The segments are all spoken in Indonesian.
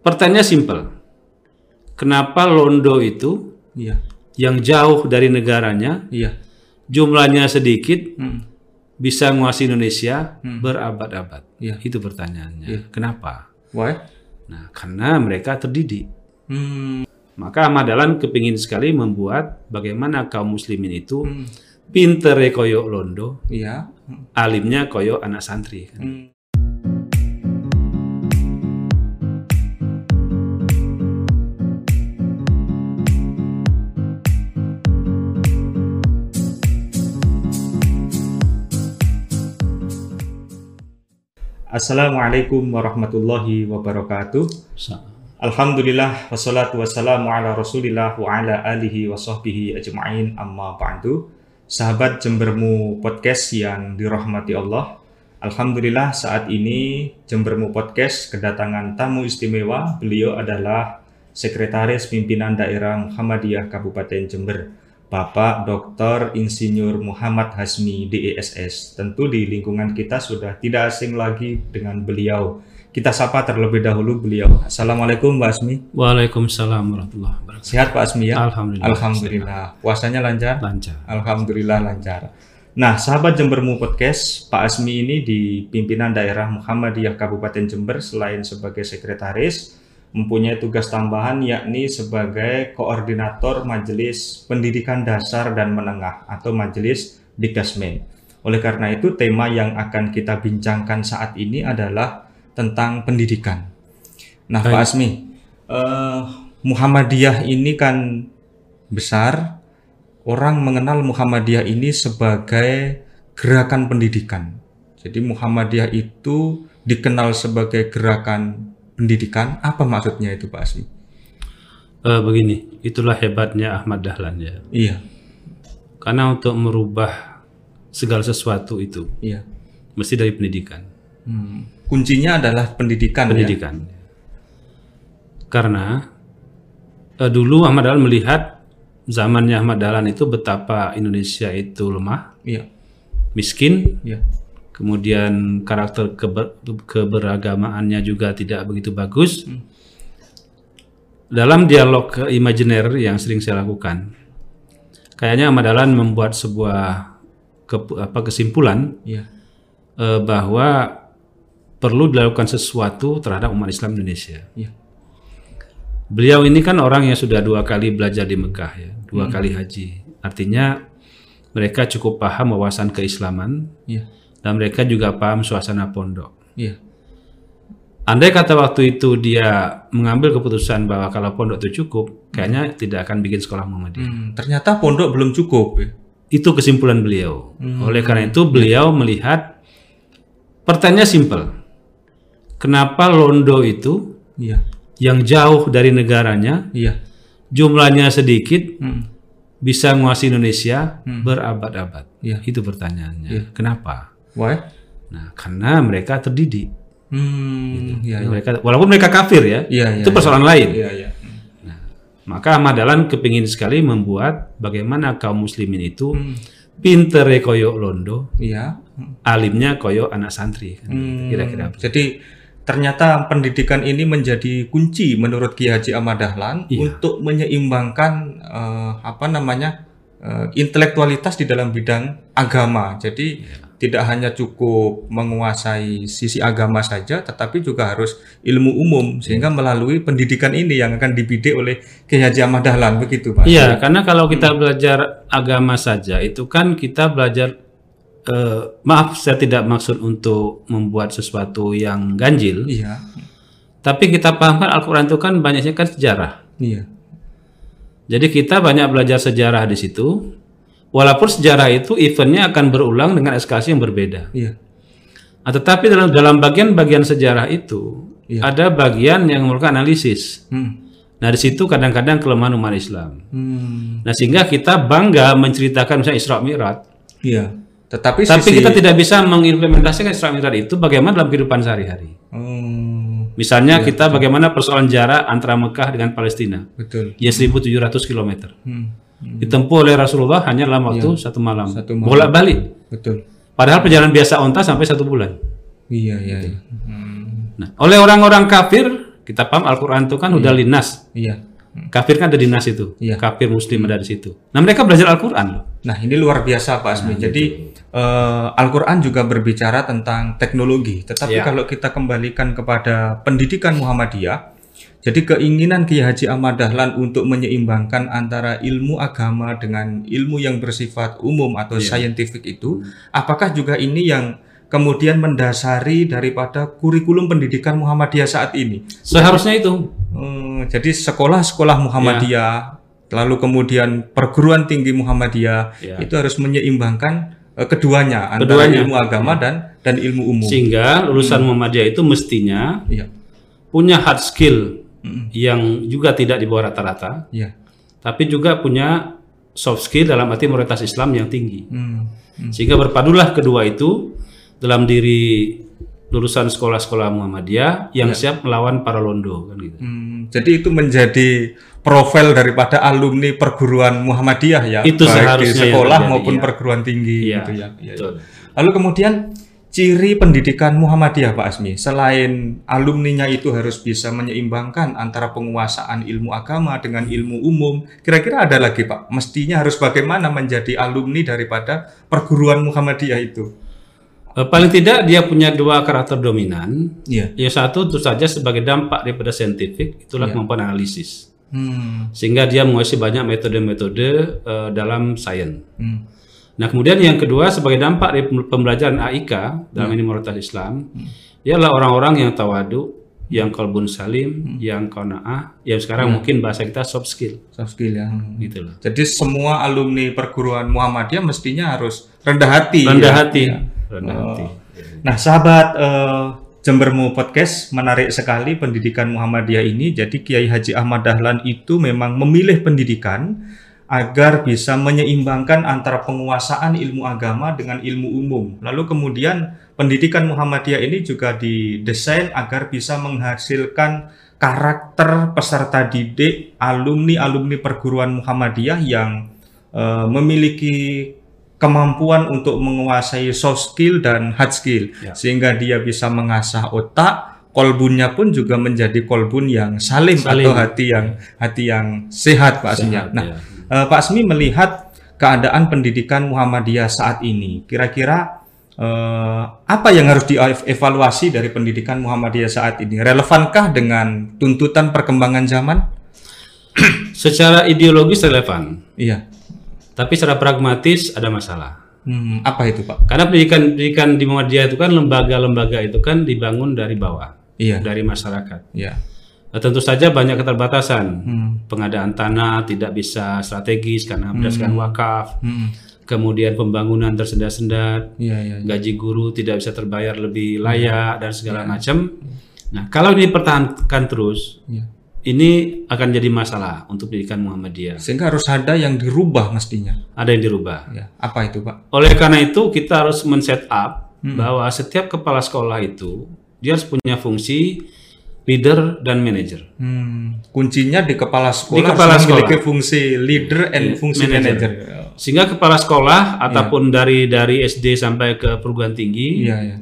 Pertanyaannya simpel. Kenapa Londo itu Iya. yang jauh dari negaranya, Iya. jumlahnya sedikit, Hmm. bisa menguasai Indonesia berabad-abad? Iya. Itu pertanyaannya. Kenapa? Why? Nah, karena mereka terdidik. Hmm. Maka Ahmad Dahlan kepingin sekali membuat bagaimana kaum muslimin itu Hmm. pinter koyo Londo, Iya. alimnya koyo anak santri. kan. Hmm. Assalamualaikum warahmatullahi wabarakatuh. Alhamdulillah wassalatu wassalamu ala Rasulillah wa ala alihi wa sahbihi ajma'in amma ba'du. Sahabat Jembermu Podcast yang dirahmati Allah. Alhamdulillah saat ini Jembermu Podcast kedatangan tamu istimewa. Beliau adalah Sekretaris Pimpinan Daerah Muhammadiyah Kabupaten Jember. Bapak Dr. Insinyur Muhammad Hasmi DESS. Tentu di lingkungan kita sudah tidak asing lagi dengan beliau. Kita sapa terlebih dahulu beliau. Assalamualaikum Mbak Asmi. Waalaikumsalam warahmatullahi wabarakatuh. Sehat Pak Asmi ya? Alhamdulillah. Alhamdulillah. Puasanya lancar? Lancar. Alhamdulillah lancar. Nah, sahabat Jembermu Podcast, Pak Asmi ini di pimpinan daerah Muhammadiyah Kabupaten Jember selain sebagai sekretaris, mempunyai tugas tambahan yakni sebagai koordinator Majelis Pendidikan Dasar dan Menengah atau Majelis Dikdasmen. Oleh karena itu, tema yang akan kita bincangkan saat ini adalah tentang pendidikan. Nah, Pak Baik. Asmi, eh, Muhammadiyah ini kan besar, orang mengenal Muhammadiyah ini sebagai gerakan pendidikan. Jadi Muhammadiyah itu dikenal sebagai gerakan pendidikan. Apa maksudnya itu Pak Asmi? Eh, begini, itulah hebatnya Ahmad Dahlan ya. Iya, Karena untuk merubah segala sesuatu itu iya. mesti dari pendidikan. Hmm. Kuncinya adalah pendidikan. ya? Pendidikan. Karena eh, dulu Ahmad Dahlan melihat zamannya Ahmad Dahlan itu betapa Indonesia itu lemah, Iya, miskin, iya. Kemudian karakter keber- keberagamaannya juga tidak begitu bagus. Dalam dialog imajiner yang sering saya lakukan, kayaknya Ahmad Dahlan membuat sebuah ke- apa, kesimpulan Iya. eh, bahwa perlu dilakukan sesuatu terhadap umat Islam Indonesia. Iya. Beliau ini kan orang yang sudah dua kali belajar di Mekah ya, dua kali haji. Artinya mereka cukup paham wawasan keislaman Iya. Dan mereka juga paham suasana pondok. Iya. Andai kata waktu itu dia mengambil keputusan bahwa kalau pondok itu cukup, kayaknya tidak akan bikin sekolah Muhammadiyah. Hmm, ternyata pondok belum cukup. ya? Itu kesimpulan beliau. Oleh karena itu beliau melihat pertanyaan simpel. Kenapa Londo itu Iya. yang jauh dari negaranya, Iya. jumlahnya sedikit, Hmm. bisa menguasai Indonesia berabad-abad? Iya. Itu pertanyaannya. Kenapa? Why? Nah, karena mereka terdidik. Hmm, iya, iya. Mereka, walaupun mereka kafir ya, Iya, iya. itu persoalan lain. Iya, iya. Maka Ahmad Dahlan kepingin sekali membuat bagaimana kaum muslimin itu Hmm. pinter koyo Londo, Iya. alimnya koyo anak santri. kan. Hmm, Kira-kira. Jadi ternyata pendidikan ini menjadi kunci menurut Ki Haji Ahmad Dahlan Iya. untuk menyeimbangkan eh, apa namanya eh, intelektualitas di dalam bidang agama. Jadi Iya. Tidak hanya cukup menguasai sisi agama saja, tetapi juga harus ilmu umum sehingga melalui pendidikan ini yang akan dibidik oleh Ki Haji Ahmad Dahlan begitu Pak. Iya, karena kalau kita belajar agama saja itu kan kita belajar eh, maaf saya tidak maksud untuk membuat sesuatu yang ganjil, Iya. tapi kita pahamkan Al-Qur'an itu kan banyaknya kan sejarah. Iya. Jadi kita banyak belajar sejarah di situ. Walaupun sejarah itu eventnya akan berulang dengan eskalasi yang berbeda. Iya. Nah, tetapi dalam dalam bagian-bagian sejarah itu Iya. ada bagian yang memerlukan analisis. Hmm. Nah di situ kadang-kadang kelemahan umat Islam. Hmm. Nah sehingga kita bangga menceritakan misalnya Isra Mi'raj, Iya. Tetapi tapi sisi kita tidak bisa mengimplementasikan Isra Mi'raj itu bagaimana dalam kehidupan sehari-hari. Hmm, Misalnya kita bagaimana persoalan jarak antara Mekah dengan Palestina, betul. ya 1.700 km. Hmm, Ditempuh oleh Rasulullah hanya dalam waktu satu malam, Satu malam. bolak-balik. betul. Padahal perjalanan biasa onta sampai satu bulan. Iya, iya. iya. Hmm, Nah, oleh orang-orang kafir kita paham Al-Quran itu kan udah linas. Iya. Kafir kan ada di nas itu. Iya. Kafir muslim ada di situ. Nah mereka belajar Al-Quran. Nah, ini luar biasa Pak Asmi. Jadi eh, Al-Qur'an juga berbicara tentang teknologi, tetapi Ya. kalau kita kembalikan kepada pendidikan Muhammadiyah, jadi keinginan Kiai Haji Ahmad Dahlan untuk menyeimbangkan antara ilmu agama dengan ilmu yang bersifat umum atau scientific itu, apakah juga ini yang kemudian mendasari daripada kurikulum pendidikan Muhammadiyah saat ini? Seharusnya itu. Hmm, jadi sekolah-sekolah Muhammadiyah, lalu kemudian perguruan tinggi Muhammadiyah Ya. itu harus menyeimbangkan eh, keduanya antara Keduanya. ilmu agama dan dan ilmu umum. Sehingga lulusan Muhammadiyah itu mestinya Iya, punya hard skill Mm-mm. yang juga tidak di bawah rata-rata, iya. tapi juga punya soft skill dalam arti moralitas Islam yang tinggi. Hmm, hmm. Sehingga berpadulah kedua itu dalam diri lulusan sekolah-sekolah Muhammadiyah yang siap melawan para londo kan gitu. Hmm, jadi itu menjadi profil daripada alumni perguruan Muhammadiyah ya, Itu baik seharusnya di sekolah maupun ya. perguruan tinggi Iya, gitu ya. Iya, betul. iya. Lalu kemudian ciri pendidikan Muhammadiyah Pak Asmi, selain alumninya itu harus bisa menyeimbangkan antara penguasaan ilmu agama dengan ilmu umum, kira-kira ada lagi Pak, mestinya harus bagaimana menjadi alumni daripada perguruan Muhammadiyah itu? Eh, paling tidak dia punya dua karakter dominan. Iya. Ya satu tentu saja sebagai dampak daripada saintifik itulah kemampuan analisis. Hmm. Sehingga dia menguasai banyak metode-metode eh, dalam sains. Hmm. Nah, kemudian yang kedua sebagai dampak dari pembelajaran AIK dalam ini moralitas Islam, ialah orang-orang yang tawadu, yang kalbun salim, yang qanaah, yang sekarang mungkin bahasa kita soft skill, Soft skill ya. Hmm. gitu loh. Jadi semua alumni perguruan Muhammadiyah mestinya harus rendah hati. Rendah ya? hati, Ya. rendah Oh. hati. Nah, sahabat eh, Jembermu Podcast menarik sekali pendidikan Muhammadiyah ini. Jadi Kiai Haji Ahmad Dahlan itu memang memilih pendidikan agar bisa menyeimbangkan antara penguasaan ilmu agama dengan ilmu umum. Lalu kemudian pendidikan Muhammadiyah ini juga didesain agar bisa menghasilkan karakter peserta didik alumni-alumni perguruan Muhammadiyah yang eh, memiliki kemampuan untuk menguasai soft skill dan hard skill Ya. sehingga dia bisa mengasah otak kolbunnya pun juga menjadi kolbun yang salim, Salim. atau hati yang hati yang sehat Pak. Sehat, Nah, ya. Eh, Pak Asmi melihat keadaan pendidikan Muhammadiyah saat ini, kira-kira eh, apa yang harus dievaluasi dari pendidikan Muhammadiyah saat ini? Relevankah dengan tuntutan perkembangan zaman? Secara ideologis relevan, Iya. tapi secara pragmatis ada masalah. Hmm, apa itu Pak? Karena pendidikan pendidikan di Muhammadiyah itu kan lembaga-lembaga itu kan dibangun dari bawah, Iya. dari masyarakat. Iya. Nah, tentu saja banyak keterbatasan. Hmm. Pengadaan tanah tidak bisa strategis karena berdasarkan wakaf. Hmm. Kemudian pembangunan tersendat-sendat, Iya, iya. iya. gaji guru tidak bisa terbayar lebih layak dan segala macam. Nah, kalau ini dipertahankan terus, Iya. ini akan jadi masalah untuk pendidikan Muhammadiyah. Sehingga harus ada yang dirubah mestinya. Ada yang dirubah. Ya. Apa itu Pak? Oleh karena itu, kita harus men-set up Hmm. bahwa setiap kepala sekolah itu dia harus punya fungsi leader dan manager. Hmm. Kuncinya di kepala sekolah, Di kepala harus memiliki sekolah. fungsi leader and fungsi manager. manager. Sehingga kepala sekolah ataupun dari dari SD sampai ke perguruan tinggi Iya, iya.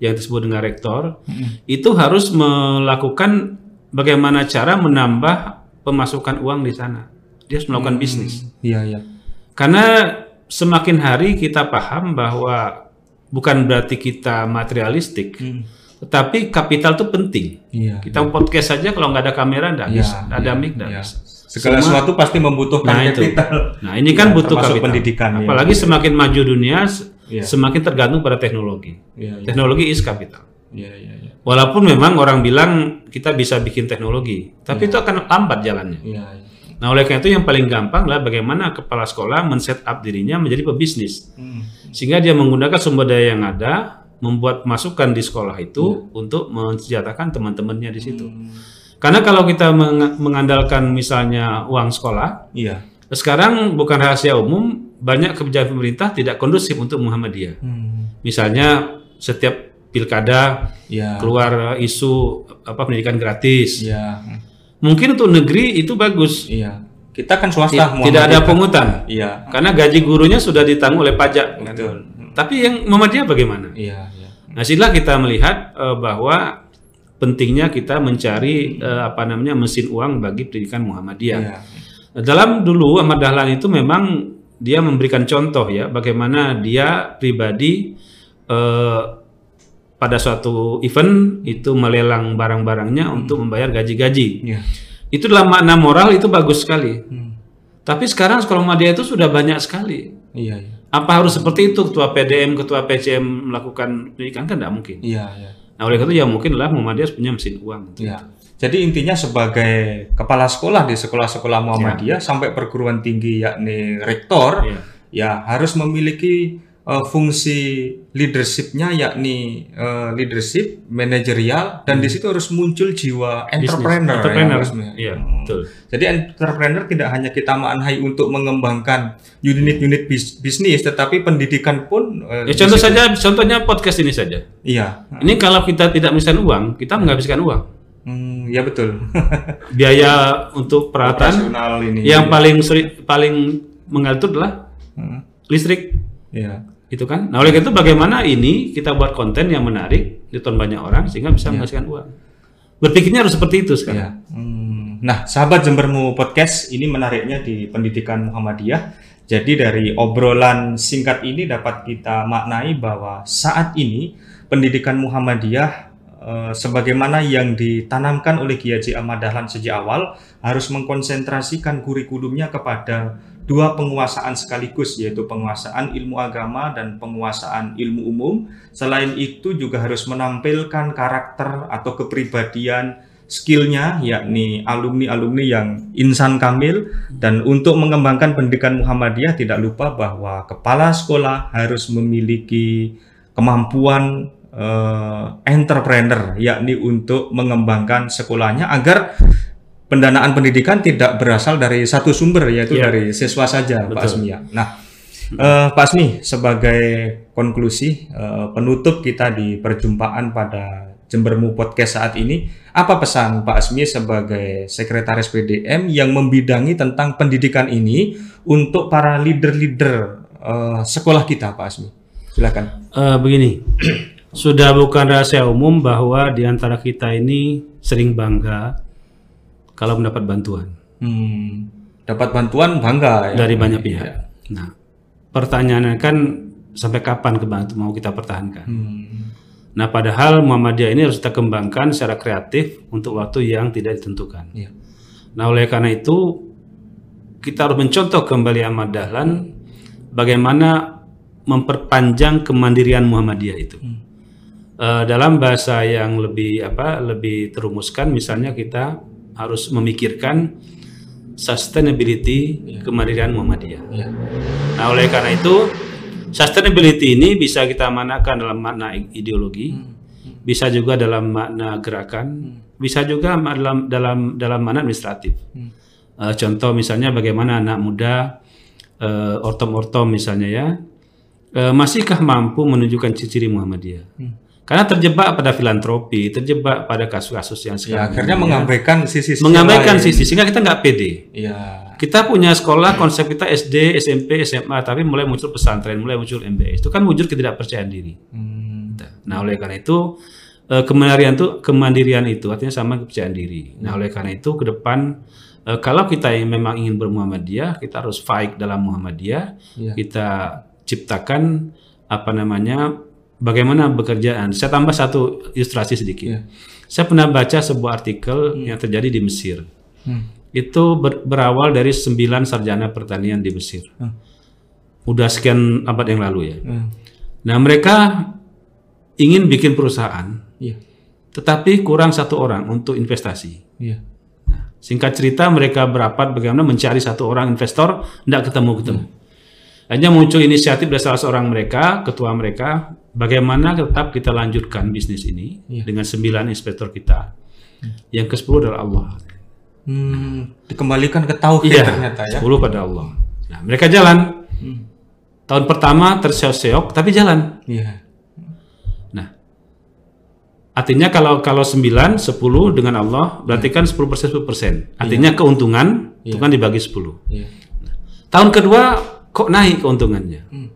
yang disebut dengan rektor Hmm. itu harus melakukan bagaimana cara menambah pemasukan uang di sana. Dia harus melakukan bisnis. Iya, iya. Karena semakin hari kita paham bahwa bukan berarti kita materialistik, Hmm. Tetapi kapital itu penting. Iya. Kita podcast saja kalau nggak ada kamera nggak Iya, bisa, nggak ada iya, mic nggak iya. bisa. Segala Semua- sesuatu pasti membutuhkan Nah itu. kapital. Nah ini kan Ya, butuh termasuk kapital. pendidikan, ya. Apalagi semakin maju dunia, Iya. semakin tergantung pada teknologi. Iya, iya. Teknologi is capital. Iya, iya, iya. Walaupun memang orang bilang kita bisa bikin teknologi, tapi itu akan lambat jalannya. Iya, iya. Nah oleh karena itu yang paling gampang adalah bagaimana kepala sekolah men-set up dirinya menjadi pebisnis. Hmm. Sehingga dia menggunakan sumber daya yang ada, membuat masukan di sekolah itu Iya. untuk mensejahterakan teman-temannya di situ. Hmm. Karena kalau kita meng- mengandalkan misalnya uang sekolah, Iya. sekarang bukan rahasia umum, banyak kebijakan pemerintah tidak kondusif untuk Muhammadiyah. Hmm. Misalnya setiap pilkada Iya. keluar isu apa pendidikan gratis. Iya. Mungkin untuk negeri itu bagus. Iya. Kita kan swasta Ti- Tidak ada pungutan. Iya. Karena gaji gurunya sudah ditanggung oleh pajak. kan. Tapi yang Muhammadiyah bagaimana? Iya, iya. Nah, sinilah kita melihat eh, bahwa pentingnya kita mencari eh, apa namanya mesin uang bagi pendidikan Muhammadiyah. Iya. Dalam dulu Ahmad Dahlan itu memang dia memberikan contoh ya bagaimana dia pribadi eh, pada suatu event itu melelang barang-barangnya untuk membayar gaji-gaji. Iya. Itu dalam makna moral itu bagus sekali. Hmm. Tapi sekarang sekolah Muhammadiyah itu sudah banyak sekali. Iya, iya. Apa harus seperti itu ketua PDM, ketua PCM melakukan pendidikan kan tidak mungkin. Iya, iya. Nah oleh karena itu ya mungkin lah Muhammadiyah punya mesin uang. Iya. Jadi intinya sebagai kepala sekolah di sekolah-sekolah Muhammadiyah sampai perguruan tinggi yakni rektor Iya. ya harus memiliki eh, fungsi leadershipnya yakni eh, leadership manajerial dan di situ harus muncul jiwa entrepreneur, ya, Entrepreneur. Mas. Iya, Hmm. betul. Jadi entrepreneur tidak hanya kita maknai untuk mengembangkan unit-unit bis- bisnis tetapi pendidikan pun eh, Ya contoh saja, contohnya podcast ini saja. Iya. Ini kalau kita tidak menghabiskan uang, kita menghabiskan uang. Hmm, ya betul. Biaya untuk peralatan ini. yang paling seri- paling mengatur adalah Hmm, listrik, Iya. Gitu kan? Nah oleh karena itu bagaimana ini kita buat konten yang menarik, ditonton banyak orang sehingga bisa menghasilkan uang. Berpikirnya harus seperti itu sekarang. Iya. Hmm. Nah, sahabat Jembermu Podcast ini menariknya di pendidikan Muhammadiyah. Jadi dari obrolan singkat ini dapat kita maknai bahwa saat ini pendidikan Muhammadiyah eh, sebagaimana yang ditanamkan oleh Kiai Haji Ahmad Dahlan sejak awal harus mengkonsentrasikan kurikulumnya kepada dua penguasaan sekaligus yaitu penguasaan ilmu agama dan penguasaan ilmu umum. Selain itu juga harus menampilkan karakter atau kepribadian skillnya yakni alumni-alumni yang insan kamil dan untuk mengembangkan pendidikan Muhammadiyah tidak lupa bahwa kepala sekolah harus memiliki kemampuan eh, entrepreneur yakni untuk mengembangkan sekolahnya agar pendanaan pendidikan tidak berasal dari satu sumber yaitu Iya. dari siswa saja Pak Betul. Asmi ya. Nah, eh, Pak Asmi sebagai konklusi eh, penutup kita di perjumpaan pada Jembermu Podcast saat ini, apa pesan Pak Asmi sebagai sekretaris PDM yang membidangi tentang pendidikan ini untuk para leader-leader eh, sekolah kita, Pak Asmi? Silakan. Eh, begini, sudah bukan rahasia umum bahwa di antara kita ini sering bangga kalau mendapat bantuan Hmm, dapat bantuan bangga ya. dari banyak pihak. Nah, pertanyaannya kan sampai kapan kebantu mau kita pertahankan? Hmm, Nah, padahal Muhammadiyah ini harus kita kembangkan secara kreatif untuk waktu yang tidak ditentukan. iya. Nah, oleh karena itu kita harus mencontoh kembali Ahmad Dahlan bagaimana memperpanjang kemandirian Muhammadiyah itu. Eh, dalam bahasa yang lebih apa lebih terumuskan misalnya kita harus memikirkan sustainability kemandirian Muhammadiyah. Iya. Nah, oleh karena itu sustainability ini bisa kita manakan dalam makna ideologi, bisa juga dalam makna gerakan, bisa juga dalam dalam dalam makna administratif. Eh, contoh misalnya bagaimana anak muda eh, ortom-ortom misalnya ya, eh, masihkah mampu menunjukkan ciri-ciri Muhammadiyah? Karena terjebak pada filantropi, terjebak pada kasus-kasus yang Ya, sekarang akhirnya ini, ya. mengabaikan sisi mengabaikan lain. sisi sehingga kita nggak pede. Iya. Kita punya sekolah konsep kita SD, SMP, SMA, tapi mulai muncul pesantren, mulai muncul MBS. Itu kan wujud ketidakpercayaan diri. Hmm, Nah, oleh karena itu eh, kemandirian itu kemandirian itu artinya sama kepercayaan diri. Nah, oleh karena itu ke depan eh, kalau kita memang ingin bermuhammadiyah, kita harus fight dalam Muhammadiyah. Iya. Kita ciptakan apa namanya bagaimana bekerjaan. Saya tambah satu ilustrasi sedikit. Iya. Saya pernah baca sebuah artikel yang terjadi di Mesir Hmm. itu ber- berawal dari sembilan sarjana pertanian di Mesir. Hmm. Udah sekian abad yang lalu ya. Hmm. Nah mereka ingin bikin perusahaan, Iya. tetapi kurang satu orang untuk investasi. Iya. Singkat cerita mereka berapat bagaimana mencari satu orang investor, tidak ketemu ketemu. Hanya muncul inisiatif dari salah seorang mereka, ketua mereka, bagaimana tetap kita lanjutkan bisnis ini Iya. dengan sembilan inspektor kita. Yang ke sepuluh adalah Allah. Hmm, dikembalikan ke tauhid Iya, ternyata ya. 10 pada Allah. Nah, mereka jalan. Tahun pertama terseok-seok tapi jalan. Iya. Nah, artinya kalau kalau 9, 10 dengan Allah berarti kan 10 persen 10 persen. Artinya keuntungan itu kan dibagi 10. Iya. Tahun kedua kok naik keuntungannya. Hmm.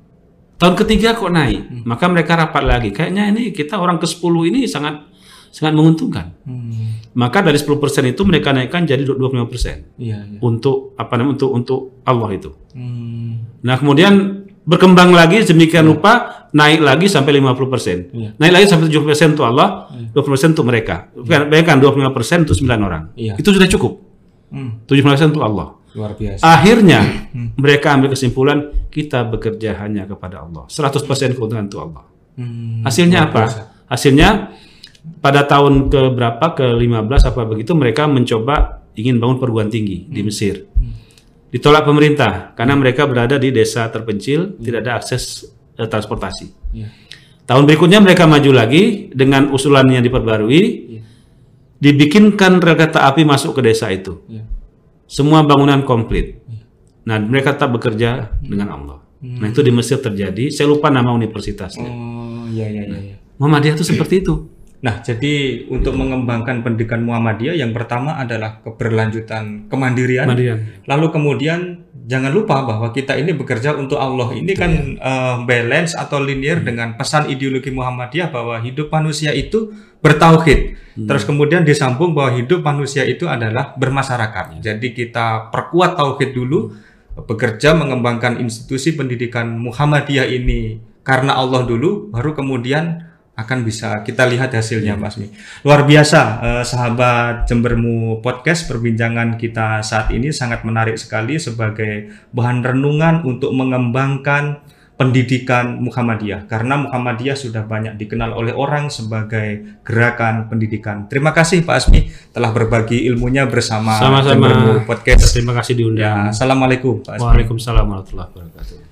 Tahun ketiga kok naik. Maka mereka rapat lagi. Kayaknya ini kita orang ke 10 ini sangat sangat menguntungkan. Hmm. Maka dari 10% itu mereka naikkan jadi 25% Iya, iya. untuk apa namanya untuk untuk Allah itu. Hmm. Nah, kemudian berkembang lagi sedemikian rupa naik lagi sampai 50%. Iya. Naik lagi sampai 70% untuk Allah, 20% untuk mereka. Bayangkan 25% untuk 9 orang. Iya. Itu sudah cukup. Hmm. 70% untuk Allah. Luar biasa. Akhirnya mereka ambil kesimpulan kita bekerja hanya kepada Allah. 100% keuntungan untuk Allah. Hmm. Hasilnya apa? Hasilnya pada tahun ke berapa ke 15 apa begitu mereka mencoba ingin bangun perguruan tinggi di Mesir. Ditolak pemerintah karena mereka berada di desa terpencil, tidak ada akses eh, transportasi. Iya. Tahun berikutnya mereka maju lagi dengan usulan yang diperbarui, dibikinkan rel kereta api masuk ke desa itu. Iya. Semua bangunan komplit. Nah, mereka tetap bekerja dengan Allah. Nah, itu di Mesir terjadi. Saya lupa nama universitasnya. Oh, iya iya iya. iya. Muhammadiyah itu seperti itu. Nah, jadi untuk mengembangkan pendidikan Muhammadiyah yang pertama adalah keberlanjutan kemandirian. Muhammadiyah. Lalu kemudian jangan lupa bahwa kita ini bekerja untuk Allah. Ini kan eh, balance atau linear dengan pesan ideologi Muhammadiyah bahwa hidup manusia itu bertauhid. Terus kemudian disambung bahwa hidup manusia itu adalah bermasyarakat. Jadi kita perkuat tauhid dulu, bekerja mengembangkan institusi pendidikan Muhammadiyah ini karena Allah dulu, baru kemudian akan bisa kita lihat hasilnya Mas Mi. Luar biasa eh, sahabat Jembermu Podcast perbincangan kita saat ini sangat menarik sekali sebagai bahan renungan untuk mengembangkan pendidikan Muhammadiyah karena Muhammadiyah sudah banyak dikenal oleh orang sebagai gerakan pendidikan. Terima kasih Pak Asmi telah berbagi ilmunya bersama Sama-sama. Jembermu Podcast. Terima kasih Ya, diundang. Assalamualaikum Pak Asmi. Waalaikumsalam warahmatullahi wabarakatuh.